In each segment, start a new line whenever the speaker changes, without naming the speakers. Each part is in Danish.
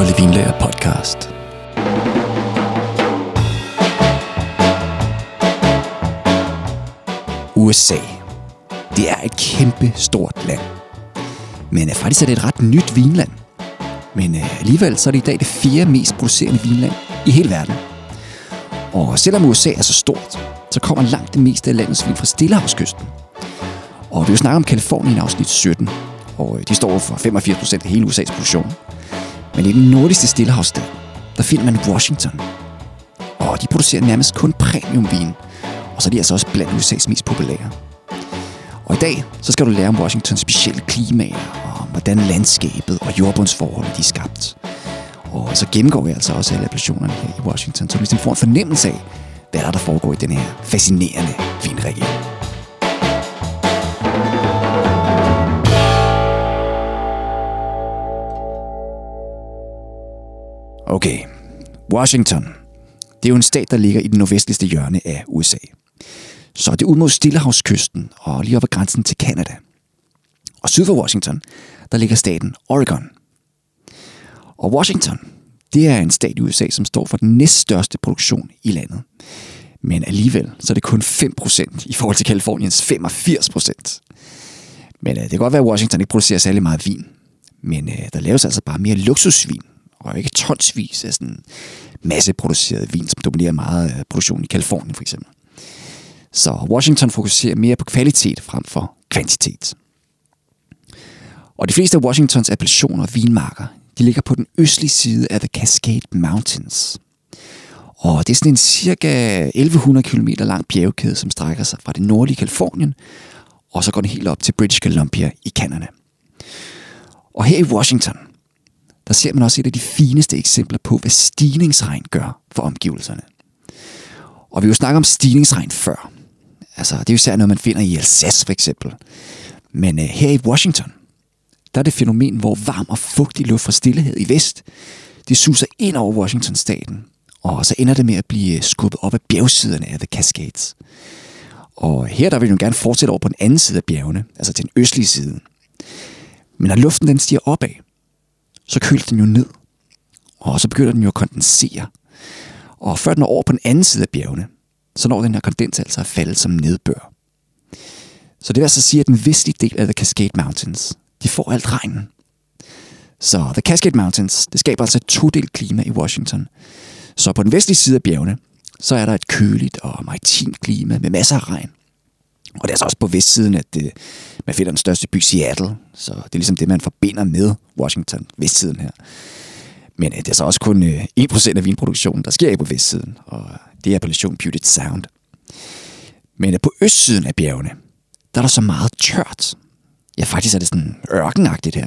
Kolde Vinlager podcast. USA. Det er et kæmpe stort land. Men øh, faktisk er det et ret nyt vinland. Men øh, alligevel så er det i dag det fjerde mest producerende vinland i hele verden. Og selvom USA er så stort, så kommer langt det meste af landets vin fra Stillehavskysten. Og vi vil snakke om Kalifornien i afsnit 17, og øh, de står for 85% af hele USA's produktion. Men i den nordligste Stillehavsstat, der finder man Washington. Og de producerer nærmest kun premiumvin, og så er de altså også blandt USA's mest populære. Og i dag, så skal du lære om Washingtons specielle klima, og hvordan landskabet og jordbundsforholdene de er skabt. Og så gennemgår vi altså også alle appellationerne her i Washington, så du ligesom får en fornemmelse af, hvad der, er, der foregår i den her fascinerende vinregion. Okay, Washington. Det er jo en stat, der ligger i den nordvestligste hjørne af USA. Så det er ud mod Stillehavskysten og lige op ad grænsen til Canada. Og syd for Washington, der ligger staten Oregon. Og Washington, det er en stat i USA, som står for den næststørste produktion i landet. Men alligevel, så er det kun 5% i forhold til Kaliforniens 85%. Men øh, det kan godt være, at Washington ikke producerer særlig meget vin. Men øh, der laves altså bare mere luksusvin, og ikke tonsvis af sådan masseproduceret vin, som dominerer meget af produktionen i Kalifornien for eksempel. Så Washington fokuserer mere på kvalitet frem for kvantitet. Og de fleste af Washingtons appellationer og vinmarker, de ligger på den østlige side af The Cascade Mountains. Og det er sådan en cirka 1100 km lang bjergkæde, som strækker sig fra det nordlige Kalifornien, og så går den helt op til British Columbia i Canada. Og her i Washington, der ser man også et af de fineste eksempler på, hvad stigningsregn gør for omgivelserne. Og vi har jo snakket om stigningsregn før. Altså, det er jo især noget, man finder i Alsace for eksempel. Men øh, her i Washington, der er det fænomen, hvor varm og fugtig luft fra stillehed i vest, det suser ind over Washington-staten, og så ender det med at blive øh, skubbet op af bjergsiderne af The Cascades. Og her der vil vi jo gerne fortsætte over på den anden side af bjergene, altså til den østlige side. Men når luften den stiger opad, så køles den jo ned. Og så begynder den jo at kondensere. Og før den er over på den anden side af bjergene, så når den her kondens altså at falde som nedbør. Så det vil altså sige, at den vestlige del af The Cascade Mountains, de får alt regnen. Så The Cascade Mountains, det skaber altså et todelt klima i Washington. Så på den vestlige side af bjergene, så er der et køligt og maritimt klima med masser af regn. Og det er så også på vestsiden, at det, man finder den største by Seattle. Så det er ligesom det, man forbinder med Washington, vestsiden her. Men øh, det er så også kun øh, 1% af vinproduktionen, der sker på vestsiden. Og det er appellation Puget Sound. Men øh, på østsiden af bjergene, der er der så meget tørt. Ja, faktisk er det sådan ørkenagtigt her.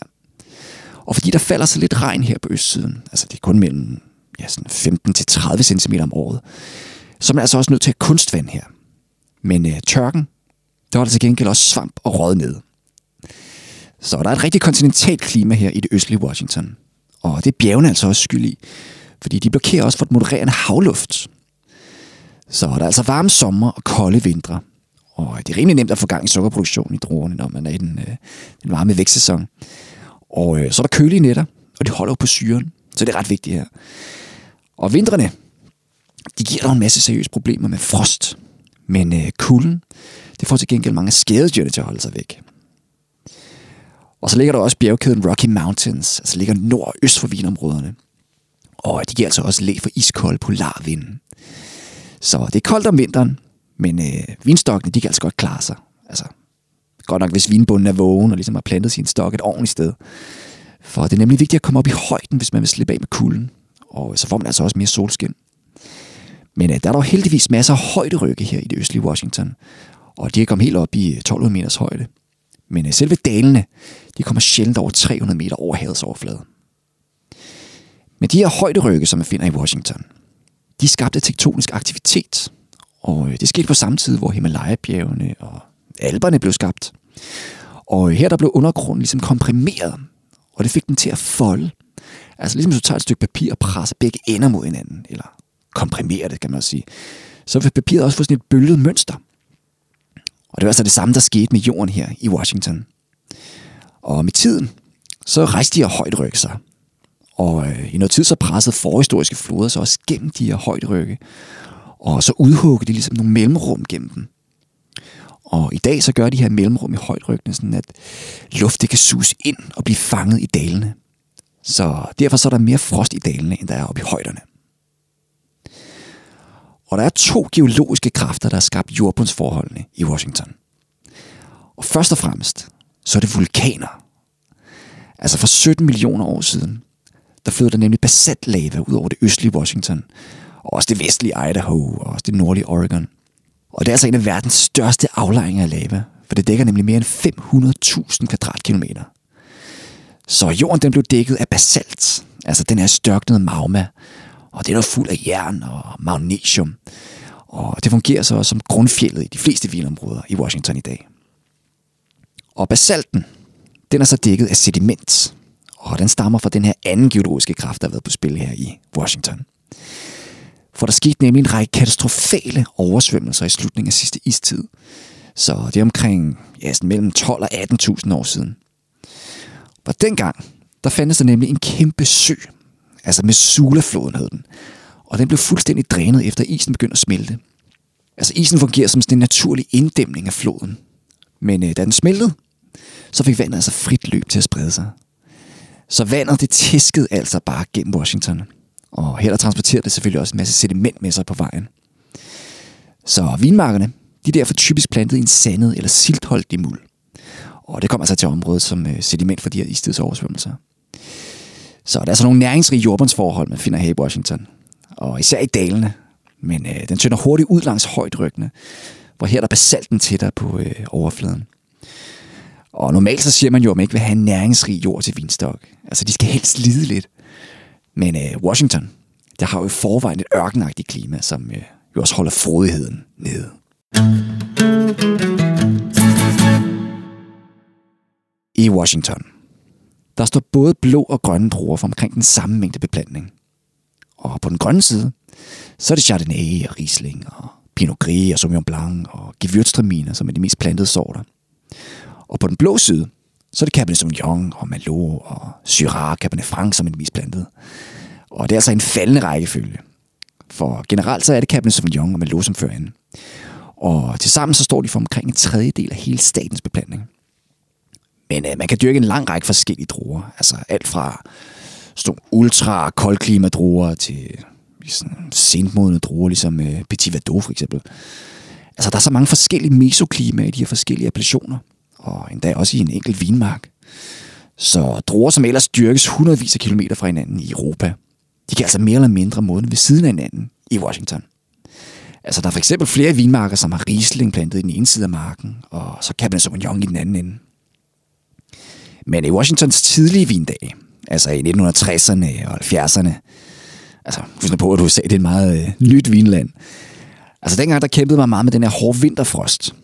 Og fordi der falder så lidt regn her på østsiden, altså det er kun mellem ja, sådan 15-30 cm om året, så er man altså også nødt til at kunstvand her. Men øh, tørken, der var der til gengæld også svamp og råd ned. Så der er et rigtig kontinentalt klima her i det østlige Washington. Og det er bjergene altså også skyld i, fordi de blokerer også for et modererende havluft. Så der er altså varme sommer og kolde vintre. Og det er rimelig nemt at få gang i sukkerproduktionen i druerne, når man er i den, øh, den varme vækstsæson. Og øh, så er der kølige nætter, og de holder jo på syren. Så det er ret vigtigt her. Og vintrene, de giver dog en masse seriøse problemer med frost. Men øh, kulden, det får til gengæld mange skadedyrene til at holde sig væk. Og så ligger der også bjergkæden Rocky Mountains, altså ligger nord og øst for vinområderne. Og de giver altså også læ for iskold polarvinden. Så det er koldt om vinteren, men øh, vinstokkene de kan altså godt klare sig. Altså, godt nok hvis vinbunden er vågen og ligesom har plantet sin stok et ordentligt sted. For det er nemlig vigtigt at komme op i højden, hvis man vil slippe af med kulden. Og så får man altså også mere solskin. Men øh, der er dog heldigvis masser af højderygge her i det østlige Washington. Og de er helt op i 1200 meters højde. Men øh, selve dalene, de kommer sjældent over 300 meter over havets overflade. Men de her højderygge, som man finder i Washington, de skabte tektonisk aktivitet. Og øh, det skete på samme tid, hvor Himalaya-bjergene og Alperne blev skabt. Og øh, her der blev undergrunden ligesom komprimeret, og det fik den til at folde. Altså ligesom hvis du tager et stykke papir og presser begge ender mod hinanden, eller komprimerer det, kan man også sige, så vil papiret også få sådan et bølget mønster. Og det var altså det samme, der skete med jorden her i Washington. Og med tiden, så rejste de her højtrykke sig. Og øh, i noget tid så pressede forhistoriske floder så også gennem de her højderykke. Og så udhuggede de ligesom nogle mellemrum gennem dem. Og i dag så gør de her mellemrum i højderyggene sådan, at luft det kan sus ind og blive fanget i dalene. Så derfor så er der mere frost i dalene, end der er oppe i højderne. Og der er to geologiske kræfter, der har skabt jordbundsforholdene i Washington. Og først og fremmest, så er det vulkaner. Altså for 17 millioner år siden, der flød der nemlig basaltlava ud over det østlige Washington, og også det vestlige Idaho, og også det nordlige Oregon. Og det er altså en af verdens største aflejringer af lava, for det dækker nemlig mere end 500.000 kvadratkilometer. Så jorden den blev dækket af basalt, altså den her størknede magma, og det er fuld af jern og magnesium. Og det fungerer så også som grundfjellet i de fleste vildområder i Washington i dag. Og basalten, den er så dækket af sediment, og den stammer fra den her anden geologiske kraft, der har været på spil her i Washington. For der skete nemlig en række katastrofale oversvømmelser i slutningen af sidste istid. Så det er omkring ja, sådan mellem 12 og 18.000 år siden. Og dengang, der fandtes der nemlig en kæmpe sø, altså med Sulafloden hed den. Og den blev fuldstændig drænet efter isen begyndte at smelte. Altså isen fungerer som sådan en naturlig inddæmning af floden. Men øh, da den smeltede, så fik vandet altså frit løb til at sprede sig. Så vandet det tæskede altså bare gennem Washington. Og her der transporterede det selvfølgelig også en masse sediment med sig på vejen. Så vinmarkerne, de er derfor typisk plantet i en sandet eller siltholdig muld. Og det kommer altså til området som øh, sediment for de her istidsoversvømmelser. Så der er så nogle næringsrige jordbundsforhold, man finder her i Washington. Og især i dalene. Men øh, den tynder hurtigt ud langs højdryggene, hvor her er der basalten tættere på øh, overfladen. Og normalt så siger man jo, at man ikke vil have en næringsrig jord til vinstok. Altså, de skal helst lide lidt. Men øh, Washington, der har jo i forvejen et ørkenagtigt klima, som øh, jo også holder frodigheden nede. I Washington, der står både blå og grønne druer for omkring den samme mængde beplantning. Og på den grønne side, så er det Chardonnay og Riesling og Pinot Gris og Sauvignon Blanc og Gewürztraminer, som er de mest plantede sorter. Og på den blå side, så er det Cabernet Sauvignon og Merlot og Syrah, Cabernet Franc, som er de mest plantede. Og det er altså en faldende rækkefølge. For generelt så er det Cabernet Sauvignon og Merlot, som fører ind. Og tilsammen så står de for omkring en tredjedel af hele statens beplantning. Men øh, man kan dyrke en lang række forskellige druer. Altså alt fra sådan ultra koldklimadruer til ligesom sådan sentmodne druer, ligesom øh, Petit Verdot for eksempel. Altså der er så mange forskellige mesoklimaer i de her forskellige appellationer og endda også i en enkelt vinmark. Så druer, som ellers dyrkes hundredvis af kilometer fra hinanden i Europa, de kan altså mere eller mindre modne ved siden af hinanden i Washington. Altså, der er for eksempel flere vinmarker, som har Riesling plantet i den ene side af marken, og så Cabernet Sauvignon i den anden ende. Men i Washingtons tidlige vindage, altså i 1960'erne og 70'erne, altså husk på, at USA det er et meget øh, nyt vinland. Altså dengang, der kæmpede man meget med den her hårde vinterfrost.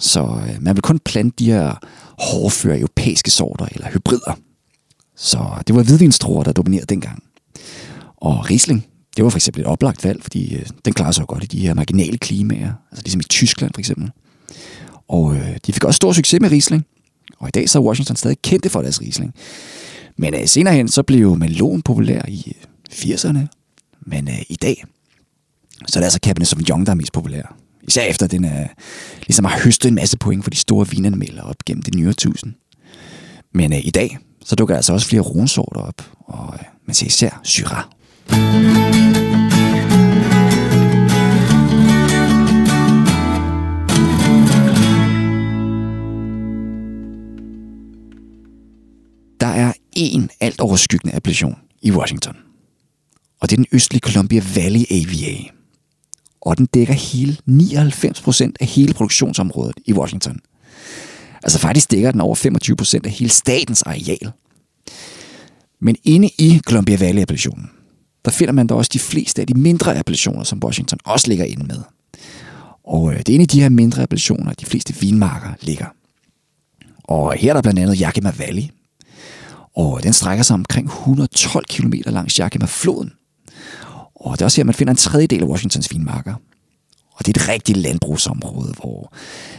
Så øh, man ville kun plante de her hårdføre europæiske sorter eller hybrider. Så det var hvidvinstruer, der dominerede dengang. Og Riesling, det var for eksempel et oplagt valg, fordi øh, den klarer sig jo godt i de her marginale klimaer, altså ligesom i Tyskland for eksempel. Og øh, de fik også stor succes med Riesling, og i dag så er Washington stadig kendte for deres Riesling. Men øh, senere hen, så blev Melon populær i øh, 80'erne, men øh, i dag, så er det altså Cabernet Sauvignon, der er mest populær. Især efter den er, ligesom har høstet en masse point for de store vinanmelder op gennem det nye tusind. Men øh, i dag, så dukker altså også flere ronsorter op, og øh, man ser især Syrah. Alt overskyggende appellation i Washington. Og det er den østlige Columbia Valley AVA og den dækker hele 99% af hele produktionsområdet i Washington. Altså faktisk dækker den over 25% af hele statens areal. Men inde i Columbia Valley-appellationen, der finder man da også de fleste af de mindre appellationer, som Washington også ligger inde med. Og øh, det er inde i de her mindre appellationer, de fleste vinmarker ligger. Og her er der blandt andet Yakima Valley. Og den strækker sig omkring 112 km langs Yakima-floden. Og det er også her, man finder en tredjedel af Washingtons vinmarker. Og det er et rigtigt landbrugsområde, hvor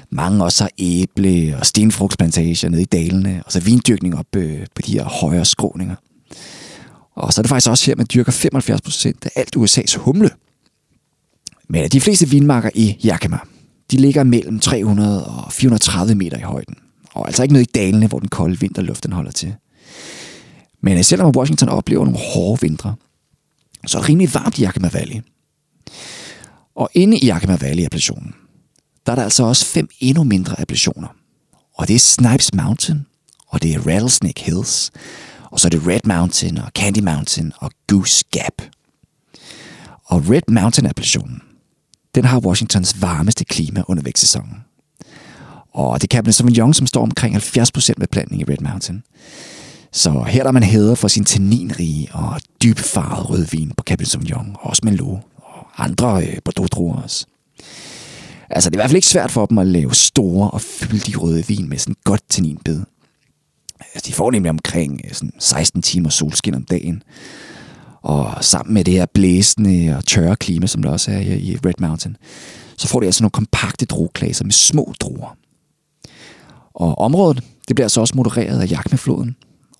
mange også har æble- og stenfrugtsplantager nede i dalene, og så vindyrkning op øh, på de her højere skråninger. Og så er det faktisk også her, man dyrker 75% af alt USA's humle. Men de fleste vinmarker i Yakima, de ligger mellem 300 og 430 meter i højden. Og altså ikke nede i dalene, hvor den kolde vinterluft den holder til. Men selvom Washington oplever nogle hårde vintre, så er det rimelig varmt i Yakima Valley. Og inde i Yakima Valley-appellationen, der er der altså også fem endnu mindre appellationer. Og det er Snipes Mountain, og det er Rattlesnake Hills, og så er det Red Mountain og Candy Mountain og Goose Gap. Og Red Mountain-appellationen, den har Washingtons varmeste klima under vækstsæsonen. Og det er Cabernet Sauvignon, som står omkring 70% med plantning i Red Mountain. Så her er man hæder for sin tanninrige og dybfarvede rødvin på Cabernet Sauvignon, og også Merlot og andre øh, Bordeaux-druer også. Altså, det er i hvert fald ikke svært for dem at lave store og fyldige røde vin med sådan godt tanninbed. Altså, de får nemlig omkring øh, sådan 16 timer solskin om dagen. Og sammen med det her blæsende og tørre klima, som der også er i Red Mountain, så får de altså nogle kompakte drueklaser med små druer. Og området, det bliver altså også modereret af Yakima-floden,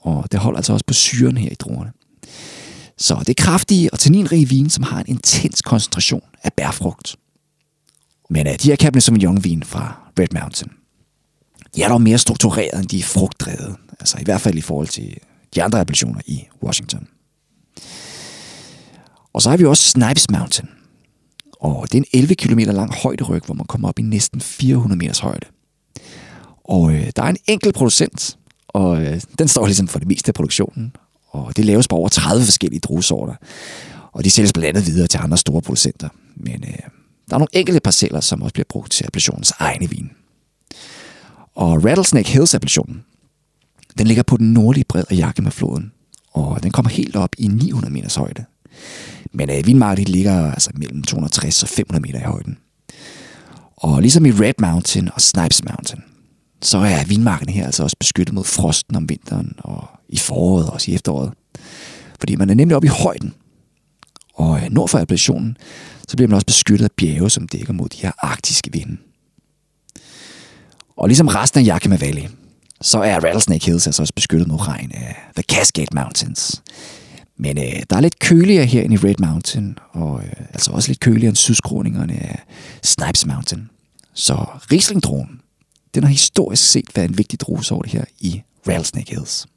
og det holder altså også på syren her i druerne. Så det er kraftige og tanninrige vin, som har en intens koncentration af bærfrugt. Men uh, de her Cabernet Sauvignon-vin fra Red Mountain, de er dog mere struktureret, end de er frugtdrevet. Altså i hvert fald i forhold til de andre appellationer i Washington. Og så har vi også Snipes Mountain. Og det er en 11 km lang højderyg, hvor man kommer op i næsten 400 meters højde. Og øh, der er en enkelt producent, og øh, den står ligesom for det meste af produktionen. Og det laves på over 30 forskellige druesorter. Og de sælges blandt andet videre til andre store producenter. Men øh, der er nogle enkelte parceller, som også bliver brugt til appellationens egne vin. Og Rattlesnake Hills appellationen, den ligger på den nordlige bred af Yakima-floden. Og den kommer helt op i 900 meters højde. Men øh, vinmarkedet ligger altså mellem 260 og 500 meter i højden. Og ligesom i Red Mountain og Snipes Mountain, så er vinmarken her altså også beskyttet mod frosten om vinteren og i foråret og også i efteråret. Fordi man er nemlig oppe i højden. Og øh, nord for appellationen, så bliver man også beskyttet af bjerge, som dækker mod de her arktiske vinde. Og ligesom resten af Yakima Valley, så er Rattlesnake Hills altså også beskyttet mod regn af The Cascade Mountains. Men øh, der er lidt køligere her i Red Mountain, og øh, altså også lidt køligere end sydskråningerne af Snipes Mountain. Så riesling den har historisk set været en vigtig druesort her i Rattlesnake Hills.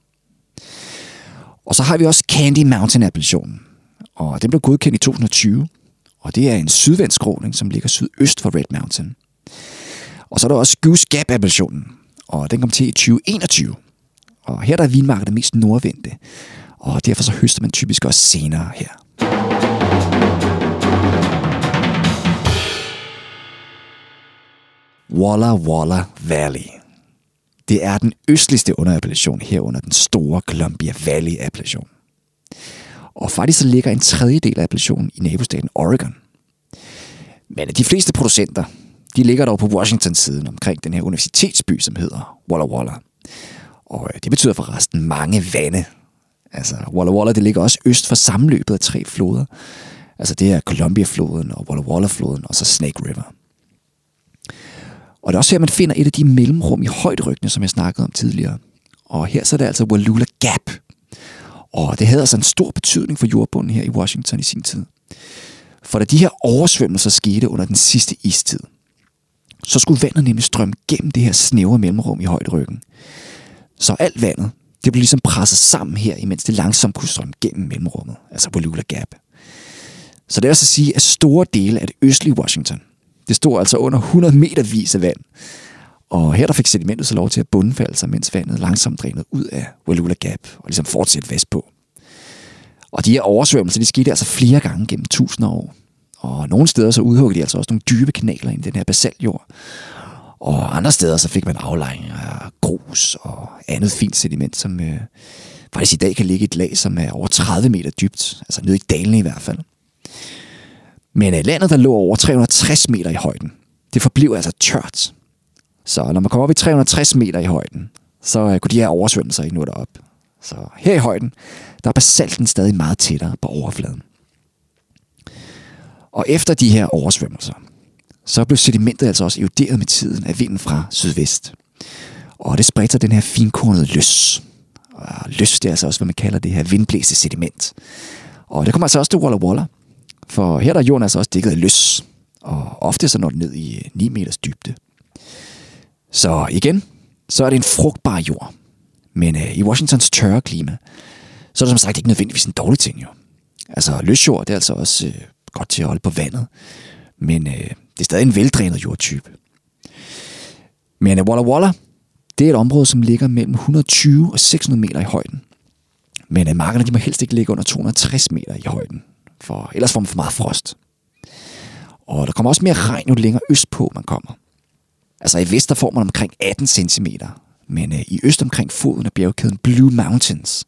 Og så har vi også Candy Mountain appellationen, og den blev godkendt i 2020, og det er en sydvendt skråning, som ligger sydøst for Red Mountain. Og så er der også Goose Gap appellationen, og den kom til i 2021. Og her der er vinmarkedet mest nordvendte, og derfor så høster man typisk også senere her. Walla Walla Valley. Det er den østligste underappellation herunder den store Columbia Valley appellation. Og faktisk så ligger en tredjedel af appellationen i nabostaten Oregon. Men de fleste producenter, de ligger dog på Washington-siden omkring den her universitetsby, som hedder Walla Walla. Og øh, det betyder forresten mange vande. Altså, Walla Walla, det ligger også øst for sammenløbet af tre floder. Altså, det er Columbia-floden og Walla Walla-floden og så Snake River. Og det er også her, man finder et af de mellemrum i højderyggene, som jeg snakkede om tidligere. Og her så er det altså Wallula Gap. Og det havde altså en stor betydning for jordbunden her i Washington i sin tid. For da de her oversvømmelser skete under den sidste istid, så skulle vandet nemlig strømme gennem det her snævre mellemrum i højdryggen. Så alt vandet, det blev ligesom presset sammen her, imens det langsomt kunne strømme gennem mellemrummet, altså Wallula Gap. Så det er også at sige, at store dele af det østlige Washington, det stod altså under 100 meter vis af vand. Og her der fik sedimentet så lov til at bundfalde sig, mens vandet langsomt drænede ud af Wallula Gap og ligesom fortsætte vestpå. Og de her oversvømmelser, de skete altså flere gange gennem tusinder af år. Og nogle steder så udhuggede de altså også nogle dybe kanaler ind i den her basaltjord. Og andre steder så fik man aflejring af grus og andet fint sediment, som øh, faktisk i dag kan ligge i et lag, som er over 30 meter dybt. Altså nede i dalene i hvert fald. Men øh, landet, der lå over 360 meter i højden, det forblev altså tørt. Så når man kommer op i 360 meter i højden, så øh, kunne de her oversvømmelser ikke nå derop. Så her i højden, der er basalten stadig meget tættere på overfladen. Og efter de her oversvømmelser, så blev sedimentet altså også eroderet med tiden af vinden fra sydvest. Og det spredte sig den her finkornede løs. Og løs, det er altså også, hvad man kalder det her vindblæste sediment. Og det kommer altså også til Walla Walla. For her der er jorden altså også dækket af løs. Og ofte så når den ned i øh, 9 meters dybde. Så igen, så er det en frugtbar jord. Men øh, i Washingtons tørre klima, så er det som sagt ikke nødvendigvis en dårlig ting jo. Altså løsjord, det er altså også øh, godt til at holde på vandet. Men øh, det er stadig en veldrænet jordtype. Men øh, Walla Walla, det er et område, som ligger mellem 120 og 600 meter i højden. Men øh, markerne de må helst ikke ligge under 260 meter i højden, for ellers får man for meget frost. Og der kommer også mere regn, jo længere østpå man kommer. Altså i vest der får man omkring 18 cm, men øh, i øst omkring foden af bjergkæden Blue Mountains,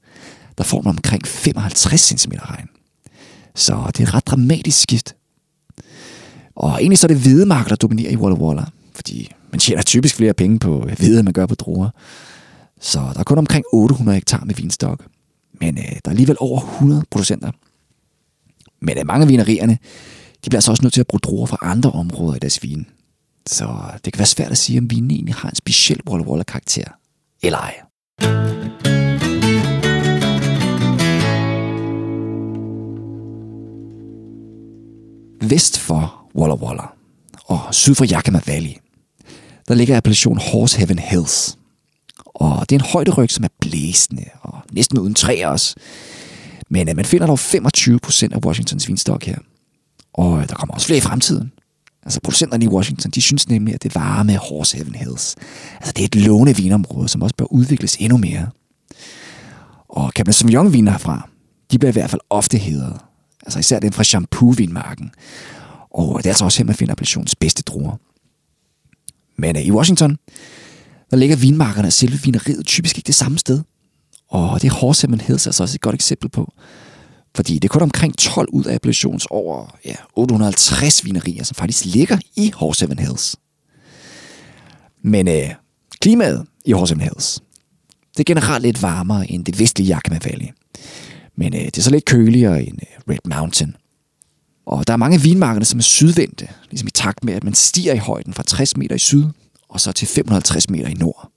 der får man omkring 55 cm regn. Så det er et ret dramatisk skift. Og egentlig så er det hvide marker, der dominerer i Walla Walla, fordi man tjener typisk flere penge på øh, hvide, end man gør på druer. Så der er kun omkring 800 hektar med vinstok. Men øh, der er alligevel over 100 producenter. Men at mange af vinerierne, de bliver altså også nødt til at bruge druer fra andre områder i deres vin. Så det kan være svært at sige, om vinen egentlig har en speciel Walla Walla karakter. Eller ej. Vest for Walla Walla og syd for Yakima Valley, der ligger appellationen Horse Heaven Hills. Og det er en højderyg, som er blæsende og næsten uden træer også. Men uh, man finder dog 25 procent af Washingtons vinstok her. Og øh, der kommer også flere i fremtiden. Altså producenterne i Washington, de synes nemlig, at det varme Horse Heaven Hills, altså det er et låne vinområde, som også bør udvikles endnu mere. Og Cabernet Sauvignon viner herfra, de bliver i hvert fald ofte hedret. Altså især den fra Shampoo-vinmarken. Og øh, det er altså også her, man finder appellationens bedste druer. Men uh, i Washington, der ligger vinmarkerne og selve vineriet typisk ikke det samme sted. Og det er Horse Hills altså også et godt eksempel på. Fordi det er kun omkring 12 ud af appellations over ja, 850 vinerier, som faktisk ligger i Horseven Hills. Men øh, klimaet i Horse Hills, det er generelt lidt varmere end det vestlige Yakima Valley. Men øh, det er så lidt køligere end øh, Red Mountain. Og der er mange vinmarkerne, som er sydvendte, ligesom i takt med, at man stiger i højden fra 60 meter i syd, og så til 550 meter i nord.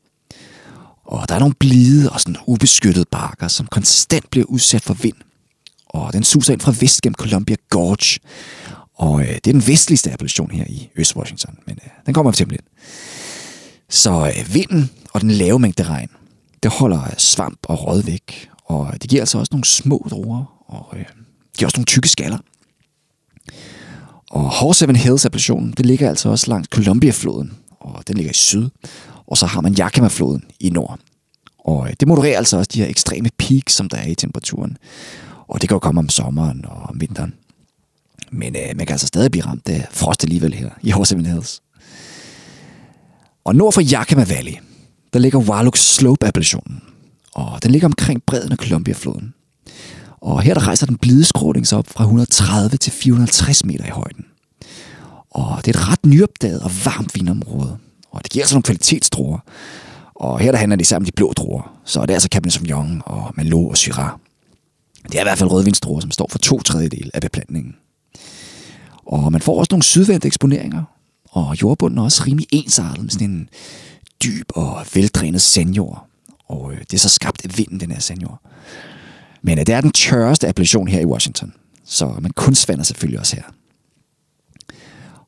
Og der er nogle blide og sådan ubeskyttede bakker, som konstant bliver udsat for vind og den suser ind fra vest gennem Columbia Gorge. Og øh, det er den vestligste appellation her i Øst-Washington, men øh, den kommer til lidt. Så øh, vinden og den lave mængde regn, det holder øh, svamp og råd væk, og det giver altså også nogle små druer, og øh, giver også nogle tykke skaller. Og Horse Seven Hills appellationen, det ligger altså også langs Columbia-floden, og den ligger i syd. Og så har man Yakima-floden i nord. Og øh, det modererer altså også de her ekstreme peaks, som der er i temperaturen. Og det kan jo komme om sommeren og om vinteren. Men øh, man kan altså stadig blive ramt af frost alligevel her i Horsemen Hills. Og nord for Yakima Valley, der ligger Warlock Slope-appellationen. Og den ligger omkring bredden af Columbia-floden. Og her der rejser den blide skråning sig op fra 130 til 450 meter i højden. Og det er et ret nyopdaget og varmt vinområde. Og det giver altså nogle kvalitetsdruer. Og her der handler det sammen om de blå druer. Så det er altså Cabernet Sauvignon og Merlot og Syrah. Det er i hvert fald rødvinstruer, som står for to tredjedel af beplantningen. Og man får også nogle sydvendte eksponeringer, og jordbunden er også rimelig ensartet med sådan en dyb og veldrænet sandjord. Og øh, det er så skabt af vinden, den her sandjord. Men øh, det er den tørreste appellation her i Washington, så øh, man kunstvander selvfølgelig også her.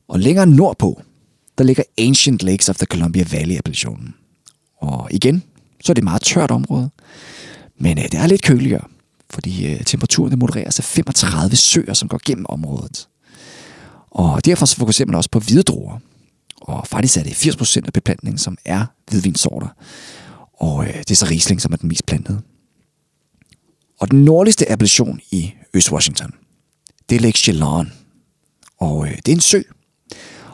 Og længere nordpå, der ligger Ancient Lakes of the Columbia Valley appellationen. Og igen, så er det et meget tørt område. Men øh, det er lidt køligere, fordi øh, temperaturen modereres af 35 søer, som går gennem området. Og derfor så fokuserer man også på hvide druer. Og faktisk er det 80% af beplantningen, som er hvidvinsorter. Og øh, det er så Riesling, som er den mest plantede. Og den nordligste appellation i Øst-Washington, det er Lake Chelan. Og øh, det er en sø.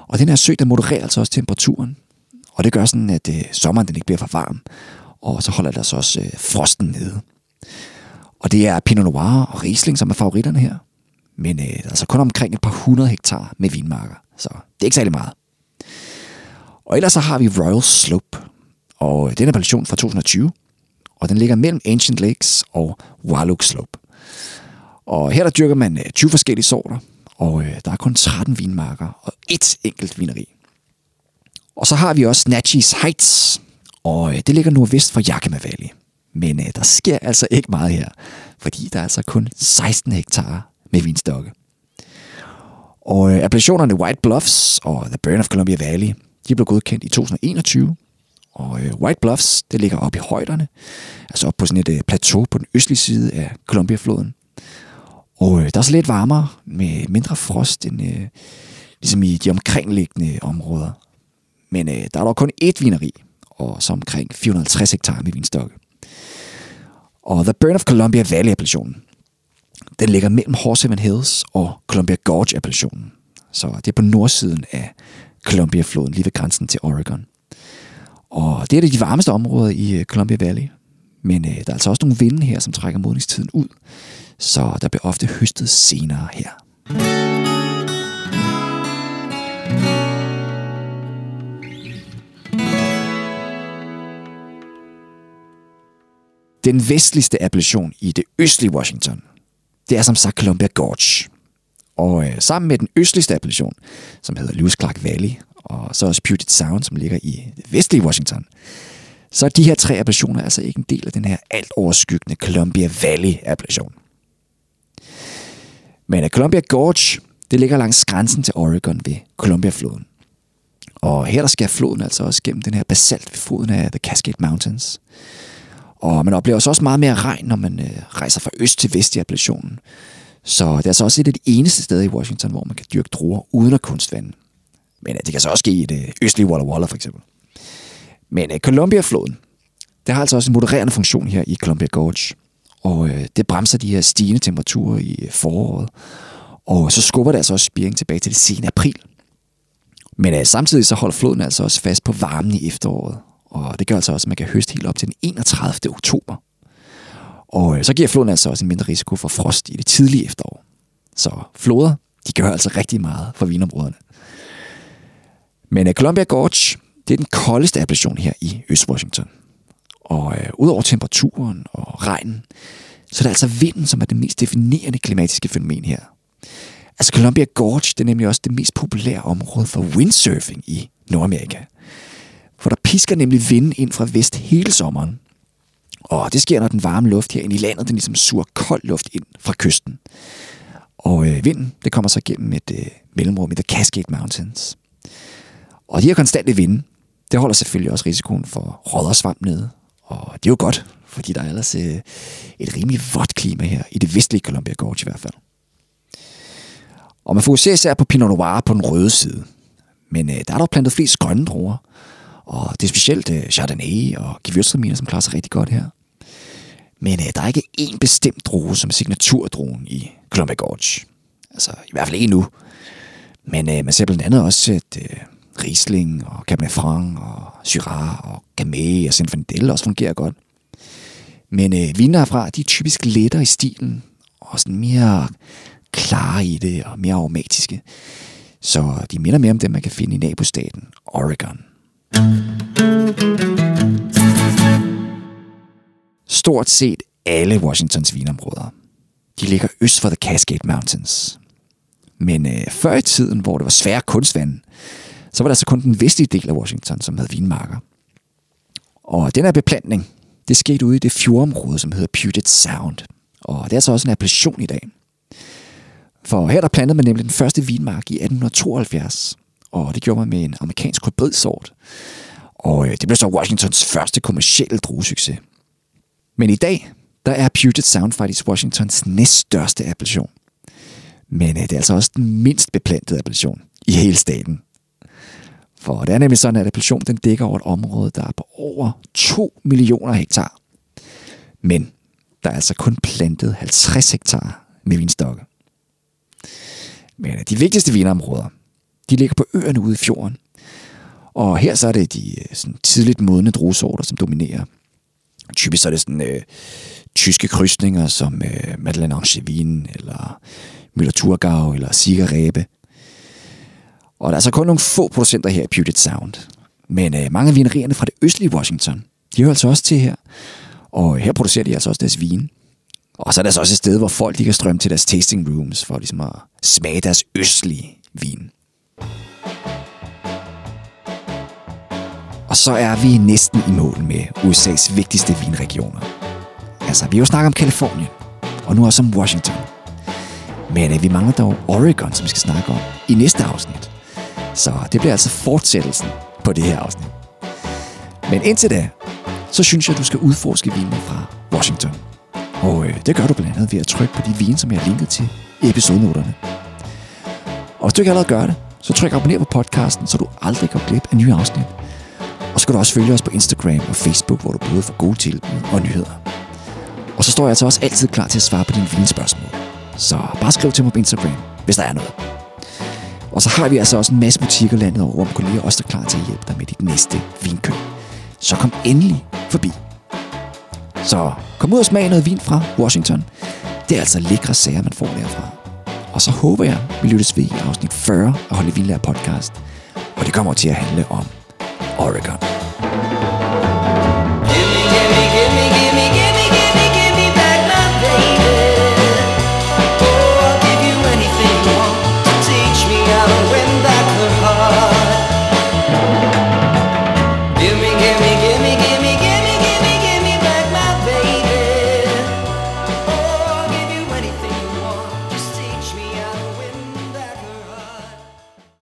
Og den her sø, den modererer altså også temperaturen. Og det gør sådan, at øh, sommeren den ikke bliver for varm. Og så holder det altså også øh, frosten nede. Og det er Pinot Noir og Riesling, som er favoritterne her. Men øh, altså kun omkring et par hundrede hektar med vinmarker. Så det er ikke særlig meget. Og ellers så har vi Royal Slope. Og øh, den er appellation fra 2020. Og den ligger mellem Ancient Lakes og Wallook Slope. Og her der dyrker man øh, 20 forskellige sorter. Og øh, der er kun 13 vinmarker og et enkelt vineri. Og så har vi også Natchez Heights. Og øh, det ligger nordvest for Yakima Valley. Men øh, der sker altså ikke meget her, fordi der er altså kun 16 hektar med vinstokke. Og øh, appellationerne White Bluffs og The Burn of Columbia Valley, de blev godkendt i 2021. Og øh, White Bluffs, det ligger oppe i højderne, altså op på sådan et øh, plateau på den østlige side af Columbia-floden. Og øh, der er så lidt varmere med mindre frost end øh, ligesom i de omkringliggende områder. Men øh, der er dog kun ét vineri, og så omkring 450 hektar med vinstokke. Og The Burn of Columbia Valley-appellationen, den ligger mellem Horseman Hills og Columbia Gorge-appellationen. Så det er på nordsiden af Columbia-floden, lige ved grænsen til Oregon. Og det er det de varmeste områder i øh, Columbia Valley. Men øh, der er altså også nogle vinde her, som trækker modningstiden ud. Så der bliver ofte høstet senere her. Den vestligste appellation i det østlige Washington, det er som sagt Columbia Gorge. Og øh, sammen med den østligste appellation, som hedder Lewis Clark Valley, og så også Puget Sound, som ligger i det vestlige Washington, så er de her tre appellationer altså ikke en del af den her alt overskyggende Columbia Valley-appellation. Men Columbia Gorge, det ligger langs grænsen til Oregon ved Columbia-floden. Og her der skal floden altså også gennem den her basalt ved foden af The Cascade Mountains. Og man oplever også meget mere regn, når man øh, rejser fra øst til vest i appellationen. Så det er altså også et af de eneste steder i Washington, hvor man kan dyrke druer uden at kunstvande. Men det kan så også ske i det østlige Walla Walla for eksempel. Men øh, Columbia-floden, det har altså også en modererende funktion her i Columbia Gorge. Og øh, det bremser de her stigende temperaturer i øh, foråret. Og så skubber det altså også spiring tilbage til det sene april. Men øh, samtidig så holder floden altså også fast på varmen i efteråret. Og det gør altså også, at man kan høste helt op til den 31. oktober. Og øh, så giver floden altså også en mindre risiko for frost i det tidlige efterår. Så floder, de gør altså rigtig meget for vinområderne. Men øh, Columbia Gorge, det er den koldeste appellation her i Øst-Washington. Og øh, udover temperaturen og regnen, så er det altså vinden, som er det mest definerende klimatiske fænomen her. Altså Columbia Gorge, det er nemlig også det mest populære område for windsurfing i Nordamerika. For der pisker nemlig vinden ind fra vest hele sommeren. Og det sker, når den varme luft her i landet, den ligesom suger kold luft ind fra kysten. Og øh, vinden, det kommer så gennem et øh, mellemrum i The Cascade Mountains. Og de her konstante vinde, det holder selvfølgelig også risikoen for råddersvamp nede. Og det er jo godt, fordi der er ellers øh, et rimelig vådt klima her, i det vestlige Columbia Gorge i hvert fald. Og man fokuserer især på Pinot Noir på den røde side. Men øh, der er dog plantet flest grønne druer. Og det er specielt øh, Chardonnay og Gewürztraminer, som klarer sig rigtig godt her. Men øh, der er ikke én bestemt droge som signaturdrogen i Columbia Gorge. Altså, i hvert fald ikke endnu. Men øh, man ser blandt andet også, at øh, Riesling og Cabernet Franc og Syrah og Gamay og Zinfandel også fungerer godt. Men øh, viner herfra, de er typisk lettere i stilen, og sådan mere klare i det, og mere aromatiske. Så de minder mere om dem, man kan finde i nabostaten Oregon. Stort set alle Washingtons vinområder, de ligger øst for The Cascade Mountains. Men øh, før i tiden, hvor det var svære kunstvand, så var der så kun den vestlige del af Washington, som havde vinmarker. Og den her beplantning, det skete ude i det fjordområde, som hedder Puget Sound. Og det er så også en appellation i dag. For her der plantede man nemlig den første vinmark i 1872. Og det gjorde man med en amerikansk hybridsort. Og øh, det blev så Washingtons første kommercielle druesucces. Men i dag, der er Puget Sound faktisk Washingtons næststørste appellation. Men øh, det er altså også den mindst beplantede appellation i hele staten. For det er nemlig sådan, at appellation den dækker over et område, der er på over 2 millioner hektar. Men der er altså kun plantet 50 hektar med vinstokke. Men de vigtigste vinområder, de ligger på øerne ude i fjorden. Og her så er det de øh, sådan, tidligt modne druesorter, som dominerer. Typisk så er det sådan øh, tyske krydsninger som øh, Madeleine Angevin, eller Müller-Thurgau, eller Sigerrebe. Og der er altså kun nogle få producenter her i Puget Sound. Men øh, mange af vinerierne fra det østlige Washington, de hører altså også til her. Og her producerer de altså også deres vin. Og så er der altså også et sted, hvor folk de kan strømme til deres tasting rooms, for ligesom at smage deres østlige vin. Og så er vi næsten i mål med USA's vigtigste vinregioner. Altså, vi har jo snakket om Kalifornien, og nu også om Washington. Men øh, vi mangler dog Oregon, som vi skal snakke om i næste afsnit. Så det bliver altså fortsættelsen på det her afsnit. Men indtil da, så synes jeg, at du skal udforske vinene fra Washington. Og øh, det gør du blandt andet ved at trykke på de vine, som jeg har linket til i episodenoterne. Og hvis du ikke allerede gør det, så tryk abonner på podcasten, så du aldrig går glip af nye afsnit. Og så kan du også følge os på Instagram og Facebook, hvor du både får gode tilbud og nyheder. Og så står jeg altså også altid klar til at svare på dine vinspørgsmål. Så bare skriv til mig på Instagram, hvis der er noget. Og så har vi altså også en masse butikker landet over, hvor man kolleger også er klar til at hjælpe dig med dit næste vinkøb. Så kom endelig forbi. Så kom ud og smag noget vin fra Washington. Det er altså lækre sager, man får derfra. Og så håber jeg, vi lyttes ved i afsnit 40 af Holde Vildlærer podcast. Og det kommer til at handle om Oregon.